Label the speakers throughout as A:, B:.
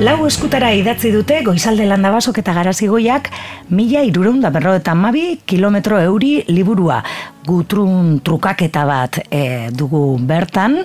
A: eskutara idatzi dute goizalde landabasok eta garazigoiak mila irureunda berro eta mabi kilometro euri liburua. Gutrun trukaketa bat e, dugu bertan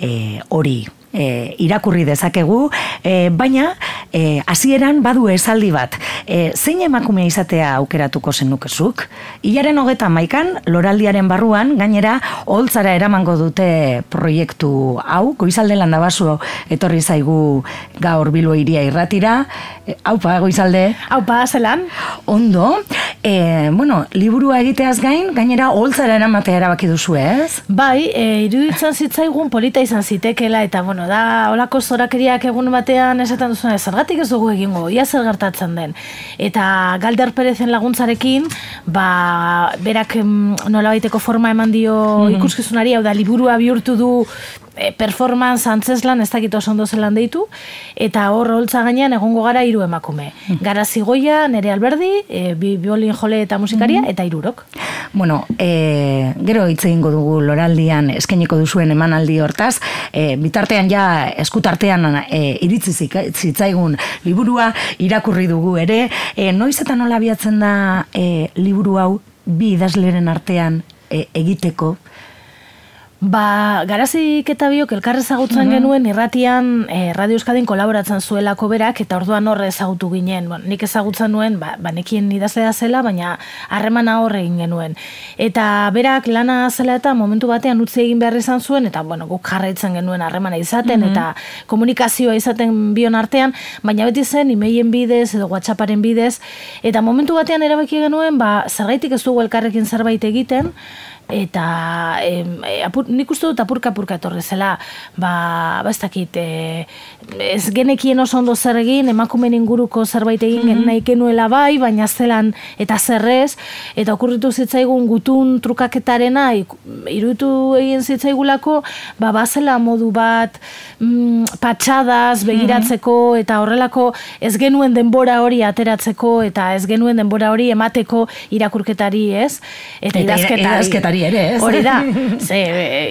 A: e, hori e, irakurri dezakegu, e, baina e, hasieran badu esaldi bat. E, zein emakumea izatea aukeratuko zenukezuk? Ilaren hogeta maikan, loraldiaren barruan, gainera, holtzara eramango dute proiektu hau, goizalde landa basu etorri zaigu gaur bilbo iria irratira. E, haupa, goizalde?
B: Haupa, zelan?
A: Ondo. E, bueno, liburua egiteaz gain, gainera, holtzara eramatea erabaki duzu, ez?
B: Bai, e, iruditzen zitzaigun polita izan zitekela, eta, bueno, da, olako zorakeriak egun batean esaten duzuna, zergatik ez dugu egingo, ia zer gertatzen den. Eta Galder Perezen laguntzarekin, ba, berak nola baiteko forma eman dio mm ikuskizunari, hau da, liburua bihurtu du e, performance antzeslan ez dakit oso ondo zelan deitu eta hor holtza gainean egongo gara hiru emakume. Mm. Gara Zigoia, Nere Alberdi, e, bi violin jole eta musikaria mm-hmm. eta hirurok.
A: Bueno, e, gero hitz egingo dugu loraldian eskainiko duzuen emanaldi hortaz, e, bitartean ja eskutartean e, iritzi zitzaigun liburua irakurri dugu ere, e, noiz eta nola abiatzen da e, liburu hau bi idazleren artean e, egiteko,
B: Ba, garazik eta biok elkarre zagutzen mhm. genuen irratian e, Radio Euskadin kolaboratzen zuelako berak eta orduan horre ezagutu ginen. Bon, nik ezagutzen nuen, ba, ba nekien idazlea zela, baina harremana horre egin genuen. Eta berak lana zela eta momentu batean utzi egin behar izan zuen, eta bueno, guk jarraitzen genuen harremana izaten, mhm. eta komunikazioa izaten bion artean, baina beti zen imeien bidez edo whatsapparen bidez, eta momentu batean erabaki genuen, ba, zergaitik ez dugu elkarrekin zerbait egiten, eta em, e, apur, nik uste dut apurka apurka etorre zela. Ba, ba ez dakit e, ez genekien oso ondo zer egin emakumen inguruko zerbait egin mm -hmm. nahi genuela bai baina zelan eta zerrez eta okurritu zitzaigun gutun trukaketarena irutu egin zitzaigulako ba bazela modu bat mm, patxadas begiratzeko eta horrelako ez genuen denbora hori ateratzeko eta ez genuen denbora hori emateko irakurketari ez?
A: Eta, eta idazketari ere, ez?
B: Hori da, ze,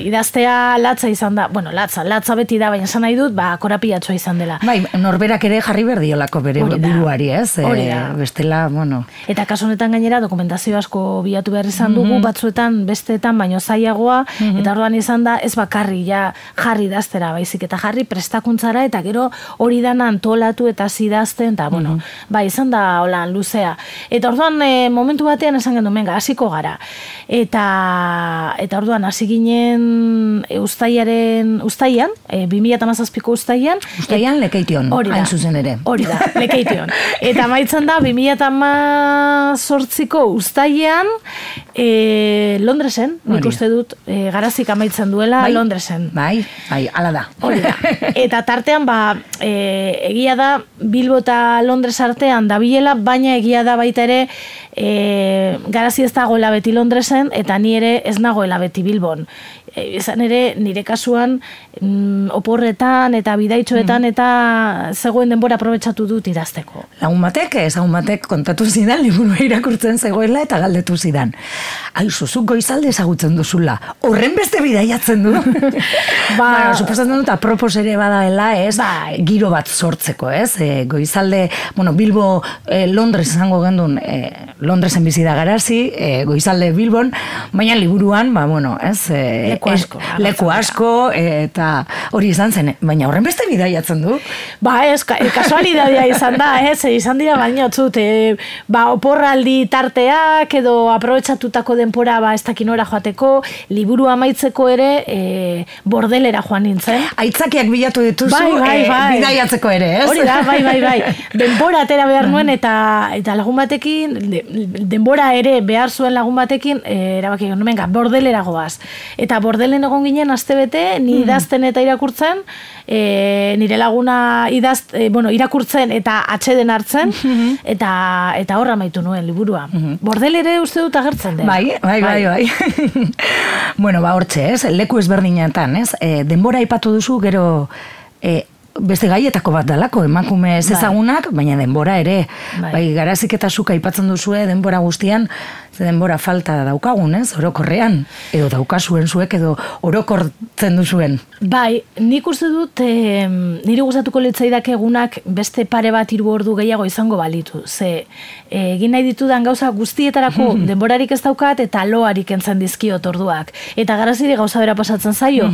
B: idaztea latza izan da, bueno, latza, latza beti da, baina esan nahi dut, ba, korapiatxoa izan dela.
A: Bai, norberak ere jarri berdiolako bere buruari, ez? Hori da. bestela, bueno.
B: Eta kasu honetan gainera, dokumentazio asko bilatu behar izan dugu, mm batzuetan, besteetan, baino zaiagoa, mhm. eta orduan izan da, ez bakarri, ja, jarri daztera, baizik, eta jarri prestakuntzara, eta gero hori dana antolatu eta zidazten, eta, bueno, mm bai, izan da, holan, luzea. Eta orduan, e, momentu batean esan gendu, menga, hasiko gara. Eta eta orduan hasi ginen e, ustaiaren ustaian, e, 2017ko ustaian,
A: ustaian e, lekeition, hain zuzen ere.
B: Hori da, lekeition. eta maitzen da 2018ko ustaian e, Londresen, nik uste dut e, garazik amaitzen duela
A: bai,
B: Londresen.
A: Bai, bai, ala da.
B: Hori da. Eta tartean ba, e, egia da Bilbo eta Londres artean dabilela, baina egia da baita ere e, garazi ez dagoela beti Londresen eta ni ere ez nagoela beti Bilbon. E, izan ere nire kasuan mm, oporretan eta bidaitxoetan mm. eta zegoen denbora aprobetsatu dut idazteko.
A: Lagun batek, ezagun batek kontatu zidan, liburu irakurtzen zegoela eta galdetu zidan. Ai, zuzuk goizalde ezagutzen duzula. Horren beste bidaiatzen du. ba, ba suposatzen dut, apropos ere badaela, ez? Ba, giro bat sortzeko, ez? E, goizalde, bueno, Bilbo, e, Londres izango gendun, e, Londresen bizi da garazi, e, goizalde Bilbon, baina liburuan, ba, bueno, ez? E,
B: leku asko.
A: leku asko, eta hori izan zen, baina horren beste bidaiatzen du.
B: Ba ez, kasualidadia izan da, ez, izan dira baina txut, e, ba oporraldi tarteak edo aprobetsatutako denpora ba ez dakinora joateko, liburu amaitzeko ere e, bordelera joan nintzen.
A: Aitzakiak bilatu dituzu bai, bai, e, bai. bidaiatzeko ere, ez?
B: Hori da, bai, bai, bai. Denbora atera behar nuen eta eta lagun batekin, denbora ere behar zuen lagun batekin, e, erabaki, nomenga, bordelera goaz. Eta bordelen egon ginen astebete ni hmm. idazten eta irakurtzen, e, nire laguna idaz, e, bueno, irakurtzen eta atxeden hartzen, hmm. eta eta horra maitu nuen liburua. Hmm. Bordel ere uste dut agertzen den.
A: Bai, bai, bai, bai. bai. bueno, ba, hortxe, ez, leku ezberdinetan, ez, e, denbora aipatu duzu, gero, e, beste gaietako bat dalako, emakume ez
B: Bai.
A: ezagunak, baina denbora ere.
B: Bai.
A: Bai, garazik eta zuk aipatzen duzue denbora guztian, ze denbora falta daukagun, ez? Orokorrean. Edo daukazuen zuek, edo orokortzen duzuen.
B: Bai, nik uste dut e, niri gustatuko litzaidak egunak beste pare bat hiru ordu gehiago izango balitu. Ze eh, egin nahi ditudan gauza guztietarako denborarik ez daukat eta loarik entzen dizkiot orduak. Eta garaziri gauza bera pasatzen zaio.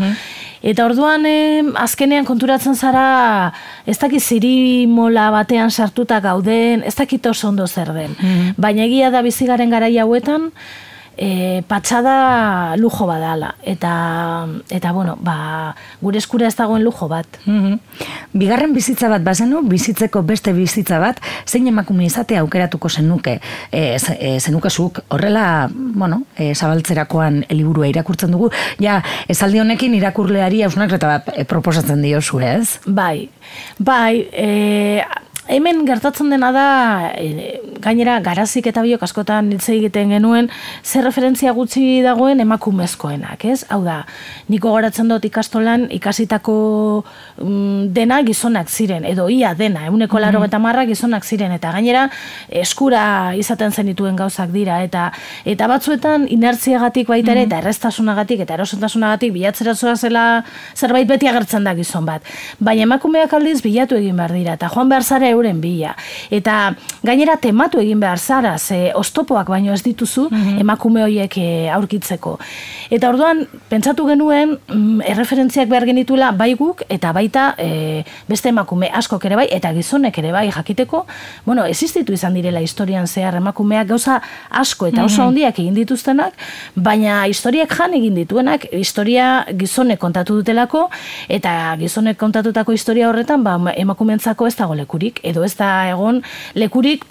B: Eta orduan e, azkenean konturatzen zara ez dakit zirimola batean sartuta gauden, ez dakit oso ondo zer den. Baina egia da bizigaren garai hauetan, e, patxada lujo badala. Eta, eta bueno, ba, gure eskura ez dagoen lujo bat.
A: Mhm. Bigarren bizitza bat bazenu, bizitzeko beste bizitza bat, zein emakume izatea aukeratuko zenuke. E, z- e, zenukezuk horrela, bueno, e, zabaltzerakoan liburua irakurtzen dugu, ja, esaldi honekin irakurleari hausnarketa bat e, proposatzen diozu, ez?
B: Bai, bai, e, hemen gertatzen dena da, e, gainera garazik eta biok askotan hitz egiten genuen, zer referentzia gutxi dagoen emakumezkoenak, ez? Hau da, niko goratzen dut ikastolan ikasitako mm, dena gizonak ziren, edo ia dena, euneko laro eta marra gizonak ziren, eta gainera eskura izaten zenituen gauzak dira, eta eta batzuetan inertziagatik baita ere, eta erreztasunagatik, eta erosotasunagatik bilatzera zela zerbait beti agertzen da gizon bat. Baina emakumeak aldiz bilatu egin behar dira, eta joan behar zara euren bila. Eta gainera tematu egin behar zara, ze oztopoak baino ez dituzu emakume horiek eh, aurkitzeko. Eta orduan, pentsatu genuen, mm, erreferentziak behar genituela bai guk, eta baita eh, beste emakume askok ere bai, eta gizonek ere bai jakiteko, bueno, existitu izan direla historian zehar emakumeak gauza asko eta oso handiak egin dituztenak, baina historiak jan egin dituenak, historia gizonek kontatu dutelako, eta gizonek kontatutako historia horretan, ba, emakumentzako ez dago lekurik, edo ez da egon. Lekurik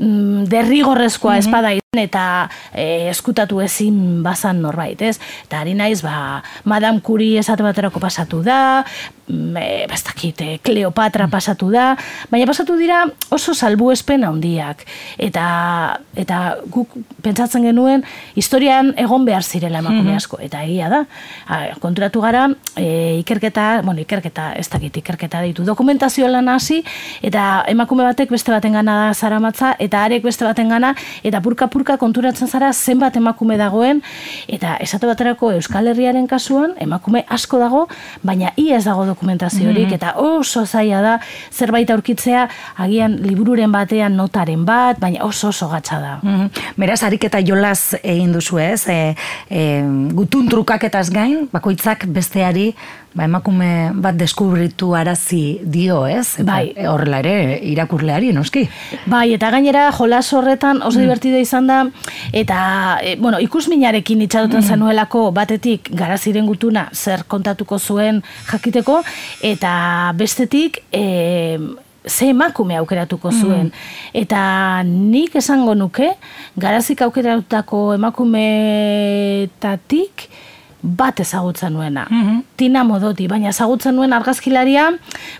B: mm, derrigorrezkoa espada izan eta e, eskutatu ezin bazan norbait, ez? Eta ari naiz, ba, Madame Curie esate baterako pasatu da, mm, e, ba, ez dakit, e, Kleopatra pasatu da, baina pasatu dira oso salbuespen handiak. Eta, eta guk pentsatzen genuen, historian egon behar zirela emakume asko, eta egia da. A, konturatu gara, e, ikerketa, bueno, ikerketa, ez dakit, ikerketa ditu, dokumentazio lan hasi, eta emakume batek beste baten gana zaramatza, eta arek beste baten gana, eta purka-purka konturatzen zara zenbat emakume dagoen, eta esate baterako Euskal Herriaren kasuan, emakume asko dago, baina ia ez dago dokumentaziorik, eta oso zaila da zerbait aurkitzea, agian libururen batean notaren bat, baina oso oso gatsa da.
A: Mhm. Beraz, ariketa jolaz egin duzu ez, e, e, gutun trukaketaz gain, bakoitzak besteari ba, emakume bat deskubritu arazi dio, ez? Eta
B: Bai.
A: horrela ere irakurleari, noski.
B: Bai, eta gainera jolas horretan oso divertido izan da, eta, e, bueno, ikusminarekin itxaroten zenuelako batetik garaziren gutuna zer kontatuko zuen jakiteko, eta bestetik, e, ze emakume aukeratuko zuen. Eta nik esango nuke, garazik aukeratutako emakumetatik, bat ezagutzen nuena. Tina Modoti, baina ezagutzen nuen argazkilaria,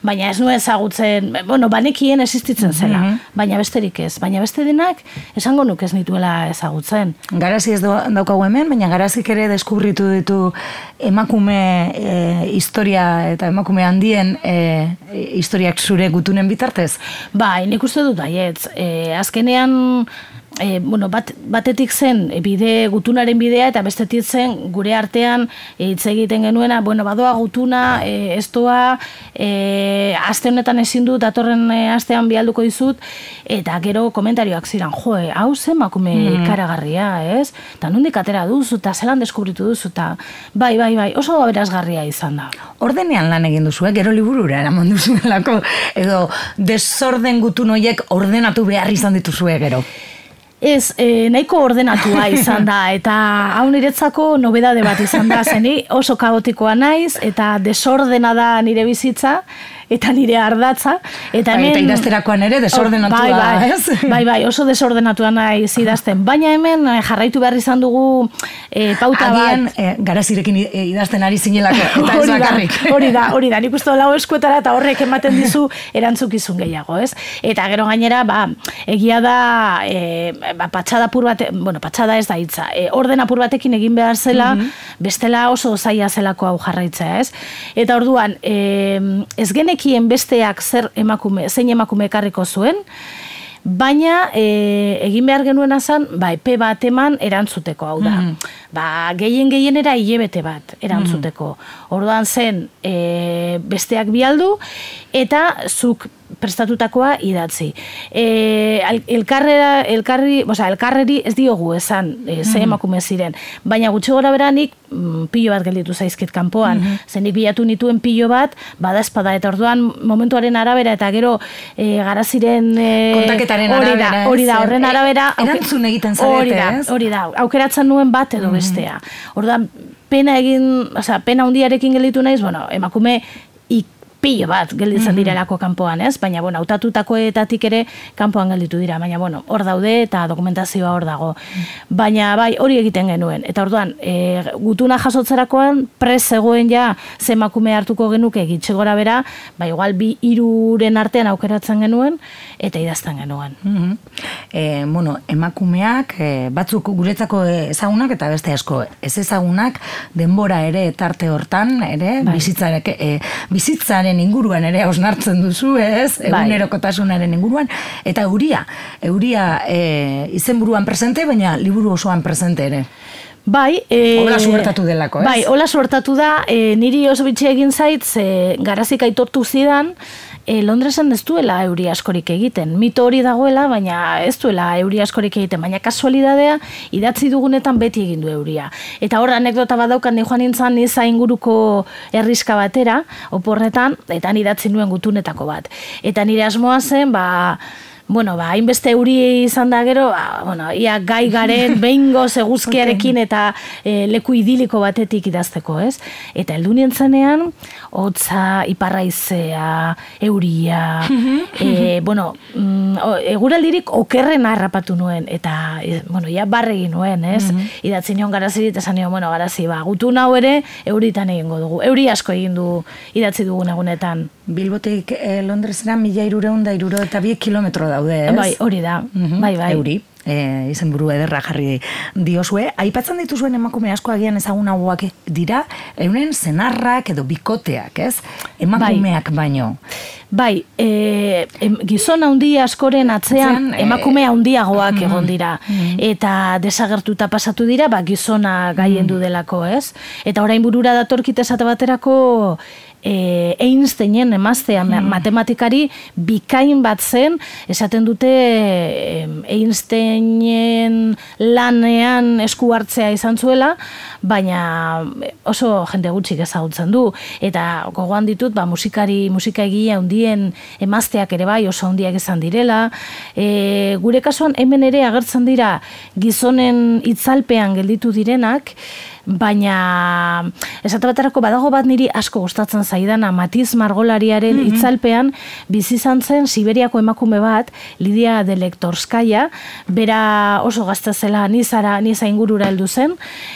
B: baina ez nuen ezagutzen, bueno, banekien existitzen zela, baina besterik ez. Baina beste denak, esango nuke ez nituela ezagutzen.
A: Garazi ez daukagu hemen, baina garazik ere deskubritu ditu emakume e, historia eta emakume handien e, historiak zure gutunen bitartez.
B: Bai, nik uste dut baietz. E, azkenean, e, bueno, bat, batetik zen e, bide gutunaren bidea eta bestetik zen gure artean e, hitz egiten genuena, bueno, badoa gutuna, e, ez doa, e, aste honetan ezin dut, datorren e, astean bialduko dizut, eta gero komentarioak ziren, jo, e, hau zen makume ikaragarria, ez? Eta nondik atera duzu, eta zelan deskubritu duzu, eta bai, bai, bai, oso aberazgarria izan da.
A: Ordenean lan egin duzu, eh? gero liburura eraman duzuelako, edo desorden gutun horiek ordenatu behar izan dituzue gero.
B: Ez, e, nahiko ordenatua izan da, eta hau niretzako nobedade bat izan da, zeni oso kaotikoa naiz, eta desordena da nire bizitza, eta nire ardatza, eta
A: Bai,
B: hemen...
A: eta idazterakoan ere desordenatua,
B: bai, bai,
A: ez?
B: Bai, bai, oso desordenatua naiz idazten, baina hemen eh, jarraitu behar izan dugu e, pauta
A: Agian,
B: bat,
A: eh, garazirekin i- idazten ari zinelako, eta ez bakarrik.
B: hori da, hori da, nik uste lau eskuetara eta horrek ematen dizu erantzukizun gehiago, ez? Eta gero gainera, ba, egia da, e, ba, patxada pur bate, bueno, patxada ez da hitza, e, orden apur batekin egin behar zela, bestela oso zaila zelako hau jarraitzea, ez? Eta orduan, e, ez genekien banekien besteak zer emakume, zein emakume ekarriko zuen, baina e, egin behar genuen azan, ba, epe bat eman erantzuteko, hau da. Mm Ba, gehien gehienera hilebete bat erantzuteko. Orduan zen e, besteak bialdu, eta zuk prestatutakoa idatzi. E, elkarrera, elkarri, oza, elkarreri ez diogu esan e, ze emakume ziren, baina gutxi gora beranik mm, pilo bat gelditu zaizkit kanpoan. Mm -hmm. Zenik bilatu nituen pilo bat, bada espada, eta orduan momentuaren arabera, eta gero e, garaziren...
A: E, Kontaketaren
B: hori
A: arabera.
B: Da, hori da, horren arabera...
A: Erantzun egiten zarete,
B: ez? Hori da, aukeratzen nuen bat edo bestea. Orduan, pena egin, oza, pena hundiarekin gelditu naiz, bueno, emakume ik, pilo bat gelditzen mm direlako kanpoan, ez? Baina, bueno, autatutakoetatik ere kanpoan gelditu dira, baina, bueno, hor daude eta dokumentazioa hor dago. Baina, bai, hori egiten genuen. Eta orduan, e, gutuna jasotzerakoan, prez zegoen ja, zemakume hartuko genuke gitxe gora bera, bai, igual, bi iruren artean aukeratzen genuen, eta idazten genuen.
A: Mm e, bueno, emakumeak, e, batzuk guretzako ezagunak, eta beste asko ez ezagunak, denbora ere tarte hortan, ere, bai. bizitzarek, e, bizitzaren inguruan ere osnartzen duzu, ez? Bai. Egunerokotasunaren inguruan eta euria, euria e, izenburuan presente, baina liburu osoan presente ere.
B: Bai,
A: e, hola suertatu delako, ez?
B: Bai, hola suertatu da, e, niri oso bitxe egin zait, ze garazik aitortu zidan, e, Londresen ez duela euri askorik egiten. Mito hori dagoela, baina ez duela euri askorik egiten. Baina kasualidadea, idatzi dugunetan beti egin du euria. Eta hor anekdota badaukan, ni joan nintzen niza inguruko herriska batera, oporretan, eta idatzi nuen gutunetako bat. Eta nire asmoa zen, ba, bueno, ba, hainbeste euri izan da gero, ba, bueno, ia gai garen behingo seguzkiarekin eta e, leku idiliko batetik idazteko, ez? Eta heldu nientzenean, hotza, iparraizea, euria, e, bueno, mm, eguraldirik okerren harrapatu nuen, eta, e, bueno, ia barregin nuen, ez? Mm -hmm. Idatzi nion garazirit, esan nion, bueno, garazi, ba, gutu nau ere, euritan egingo dugu. Euri asko egin du idatzi dugun egunetan.
A: Bilbotik eh, Londresera mila irureun da iruro eta bi kilometro daude, ez?
B: Bai, hori da,
A: Mhm.
B: bai, bai.
A: Euri, e, izen buru ederra jarri diozue. Aipatzen dituzuen emakume asko agian ezagunagoak dira, euren zenarrak edo bikoteak, ez? Emakumeak baino.
B: Bai, e, em, gizon handi askoren atzean
A: Atzean, e,
B: emakume handiagoak
A: mhm,
B: egon dira. eta desagertuta pasatu dira, ba gizona gaiendu delako, ez? Eta orain burura datorkit esate baterako e, Einsteinen emaztea matematikari bikain bat zen, esaten dute Einsteinen lanean esku hartzea izan zuela, baina oso jende gutxik ezagutzen du. Eta gogoan ditut ba musikari musika egia handien emazteak ere bai oso handiak izan direla. E, gure kasuan hemen ere agertzen dira gizonen itzalpean gelditu direnak baina esate baterako badago bat niri asko gustatzen zaidana Matiz Margolariaren
A: Mhm.
B: itzalpean bizi izan zen Siberiako emakume bat Lidia Delektorskaia bera oso gazte zela nizara niza ingurura heldu zen.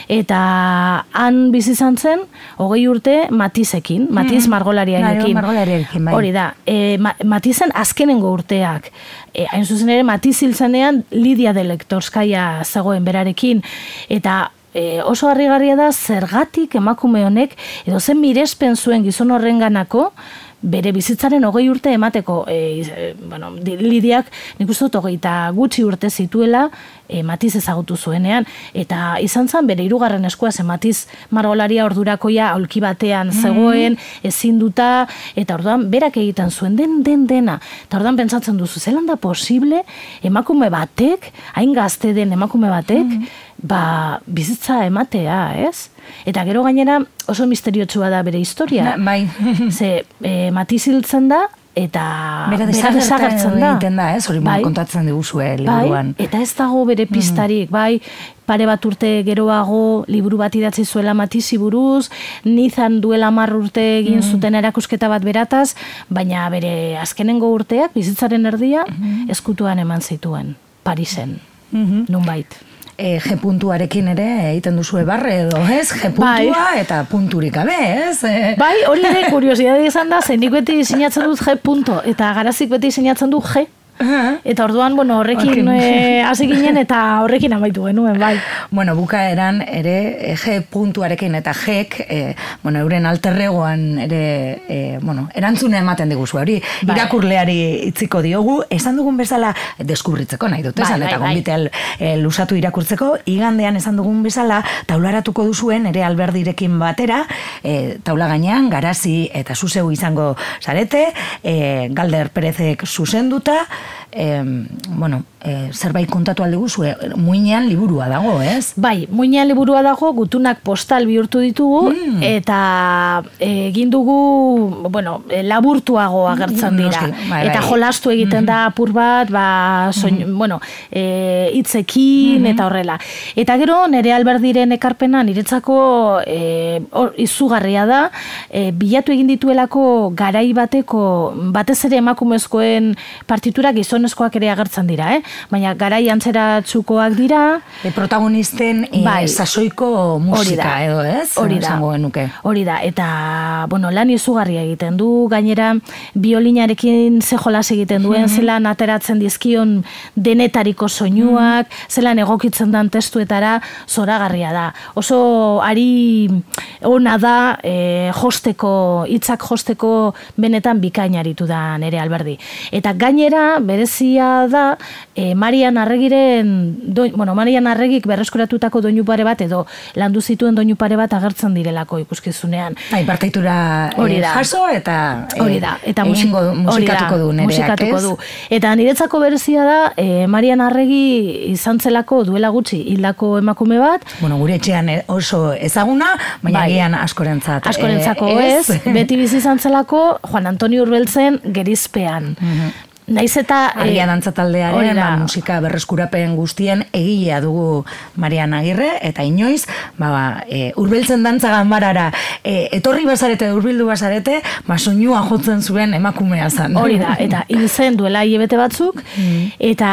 B: Eta han bizi izan zen hogei urte Matizekin Matiz Margolariarekin.
A: Bai, Margolariarekin, bai.
B: hori da e, Ma- Matizen azkenengo urteak. E, hain zuzen ere Matiz hil zenean Lidia Delektorskaia zegoen berarekin. Eta e, oso harrigarria da zergatik emakume honek edo zen mirespen zuen gizon horrenganako bere bizitzaren hogei urte emateko. E, e, bueno, di- lidiak nik uste dut hogeita gutxi urte zituela e, matiz ezagutu zuenean eta izan zen bere hirugarren eskua ze matiz margolaria ordurakoia aulki batean zegoen ezin duta eta orduan berak egiten zuen den den dena eta orduan pentsatzen duzu zelan da posible emakume batek hain gazte den emakume batek ba, bizitza ematea, ez? Eta gero gainera oso misteriotsua da bere historia.
A: Na- bai.
B: Ze, e, matiz hiltzen da, eta
A: Bera desagertzen da. egiten da, ez? Hori kontatzen diguzue liburuan.
B: Bai, eta ez dago bere pistarik, bai, pare bat urte geroago liburu bat idatzi zuela matizi buruz, nizan duela mar urte egin zuten erakusketa bat berataz, baina bere azkenengo urteak, bizitzaren erdia, eskutuan eman zituen, Parisen,
A: Mhm.
B: nunbait.
A: E, G puntuarekin ere egiten duzu barre edo, ez? G puntua
B: Bai.
A: eta punturik gabe, ez? E,
B: Bai, hori ere kuriosidade izan da, zein nik beti sinatzen dut G punto, eta garazik beti sinatzen du G Eta orduan, bueno, horrekin eh, hasi ginen eta horrekin amaitu genuen, bai.
A: Bueno, bukaeran ere e, G puntuarekin eta Gek, e, bueno, euren alterregoan ere, e, bueno, erantzune ematen diguzu, hori bai. irakurleari itziko diogu, esan dugun bezala deskubritzeko nahi dut, esan, bai, eta bai, bai. lusatu irakurtzeko, igandean esan dugun bezala, taularatuko duzuen ere alberdirekin batera, e, taula gainean, garazi eta zuzeu izango zarete, e, Galder Perezek zuzenduta, e, bueno, e, zerbait kontatu alde guzu, muinean liburua dago, ez?
B: Bai, muinean liburua dago, gutunak postal bihurtu ditugu, mm. eta egin dugu, bueno, laburtuago agertzen dira. bai, eta bai. jolastu egiten da apur bat, ba, soin, mm. bueno, e, itzekin, mm-hmm. eta horrela. Eta gero, nire alberdiren ekarpena, niretzako e, or, izugarria da, e, bilatu egin dituelako garai bateko, batez ere emakumezkoen partitura gizonezkoak ere agertzen dira, eh? baina garai antzeratzukoak dira.
A: E, protagonisten e, bai, sasoiko musika edo, ez?
B: Hori da. Hori da, eta, bueno, lan izugarria egiten du, gainera, biolinarekin ze jolas egiten duen, mm zelan ateratzen dizkion denetariko soinuak, mm zelan egokitzen dan testuetara, zoragarria da. Oso, ari ona da, e, josteko, hitzak josteko benetan bikainaritu da nere alberdi. Eta gainera, berezia da, e, Marian Arregiren, bueno, Marian Arregik berreskuratutako doinu pare bat edo landu zituen doinu pare bat agertzen direlako ikuskizunean.
A: Bai, partaitura e, jaso eta
B: e, hori da, eta
A: musikatuko du nereak,
B: musikatuko du. Eta niretzako berezia da, e, Marian Arregi izan zelako duela gutxi hildako emakume bat.
A: Bueno, gure etxean oso ezaguna, baina bai, askorentzat.
B: Askorentzako ez, beti bizi izan zelako Juan Antonio Urbeltzen gerizpean. Mhm. Naiz eta
A: Aria dantza taldearen ba, musika berreskurapen guztien egilea dugu Marian Agirre eta inoiz, ba, ba e, urbeltzen dantza ganbarara e, etorri basarete urbildu basarete, ba soinua jotzen zuen emakumea zen.
B: Hori da, eta hil zen duela hilebete batzuk mm. eta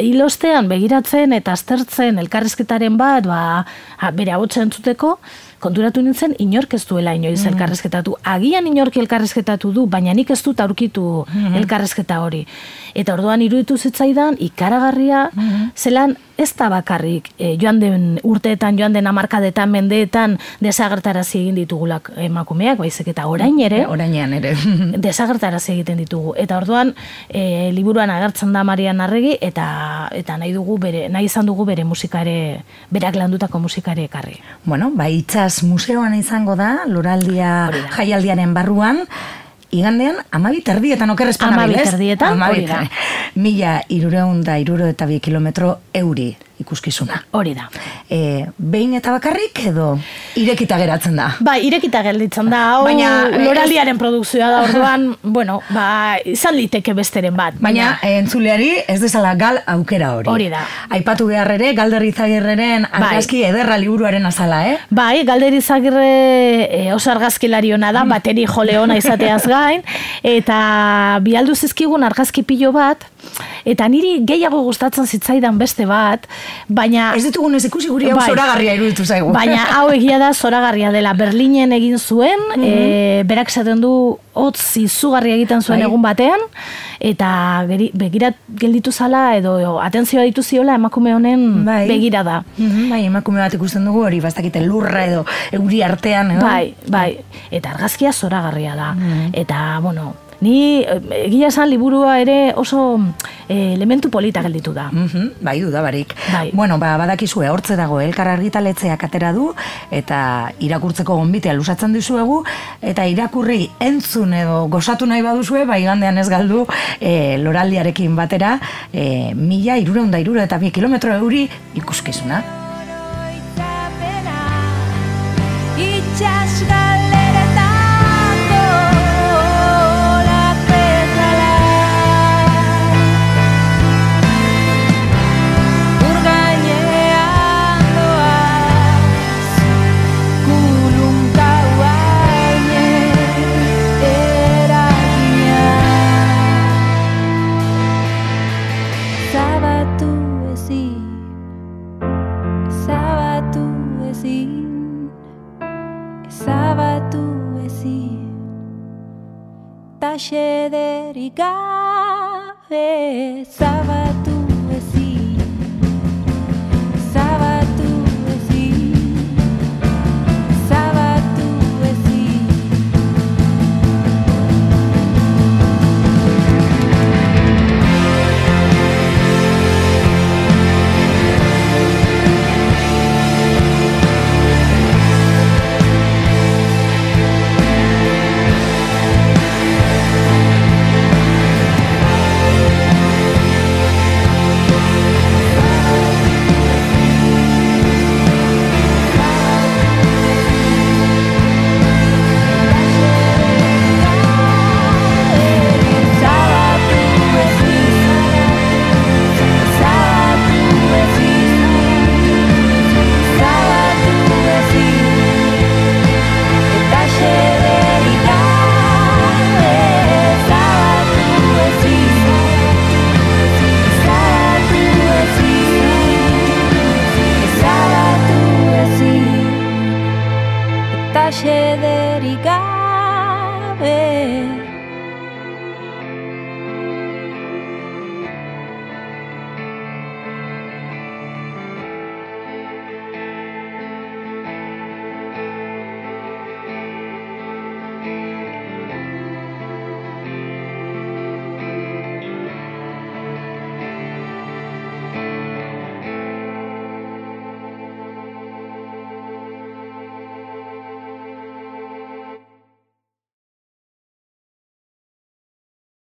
B: hilostean begiratzen eta aztertzen elkarrizketaren bat, ba bere hautzen zuteko, konturatu nintzen inork ez duela inoiz mm. elkarrezketatu. Agian inork elkarrezketatu du, baina nik ez dut aurkitu mm elkarrezketa hori. Eta orduan iruditu zitzaidan ikaragarria mm zelan ez da bakarrik e, joan den urteetan, joan den amarkadetan, mendeetan desagertarazi egin ditugulak emakumeak, baizik eta orain ere,
A: orainean ere,
B: desagertarazi egiten ditugu. Eta orduan e, liburuan agertzen da Marian Arregi eta eta nahi dugu bere, nahi izan dugu bere musikare, berak landutako musikare ekarri.
A: Bueno, bai, museoan izango da, loraldia jaialdiaren barruan, igandean, amabit erdietan okerrezpan
B: abilez? Amabit erdietan, hori da.
A: Mila irureun da iruro eta bi kilometro euri ikuskizuna.
B: Hori da.
A: E, behin eta bakarrik edo irekita geratzen da?
B: Ba, irekita gelditzen da. Hau, baina e, loraldiaren produkzioa da orduan, bueno, ba, izan liteke besteren bat.
A: Baina, baina entzuleari ez dezala gal aukera hori.
B: Hori da.
A: Aipatu behar ere, galderri zagirreren bai. argazki ederra liburuaren azala, eh?
B: Bai, galderri zagirre e, oso argazkilari hona da, bateri jole hona izateaz gain, eta bialdu zizkigun argazki pilo bat, eta niri gehiago gustatzen zitzaidan beste bat, baina...
A: Ez ditugun ez ikusi guri hau bai, zoragarria iruditu zaigu.
B: Baina hau egia da zoragarria dela Berlinen egin zuen, mm -hmm. berak zaten du hotz izugarria egiten zuen bai. egun batean, eta geri, begirat gelditu zala edo atentzioa ditu ziola emakume honen bai. begira da.
A: Mm bai, emakume bat ikusten dugu hori bastakite lurra edo euri artean. Edo?
B: Bai, bai, eta argazkia zoragarria da. Mhm. Eta, bueno, Ni egia esan liburua ere oso e, elementu polita gelditu da.
A: Mm -hmm, bai, du da barik. Bai. Bueno, ba, badakizue, hortze dago, elkar argitaletzeak atera du, eta irakurtzeko gonbitea lusatzen dizuegu, eta irakurri entzun edo gozatu nahi baduzue, bai gandean ez galdu, e, loraldiarekin batera, e, mila, irureunda, irure eta bi kilometro euri ikuskizuna. mi cabeza
C: va tu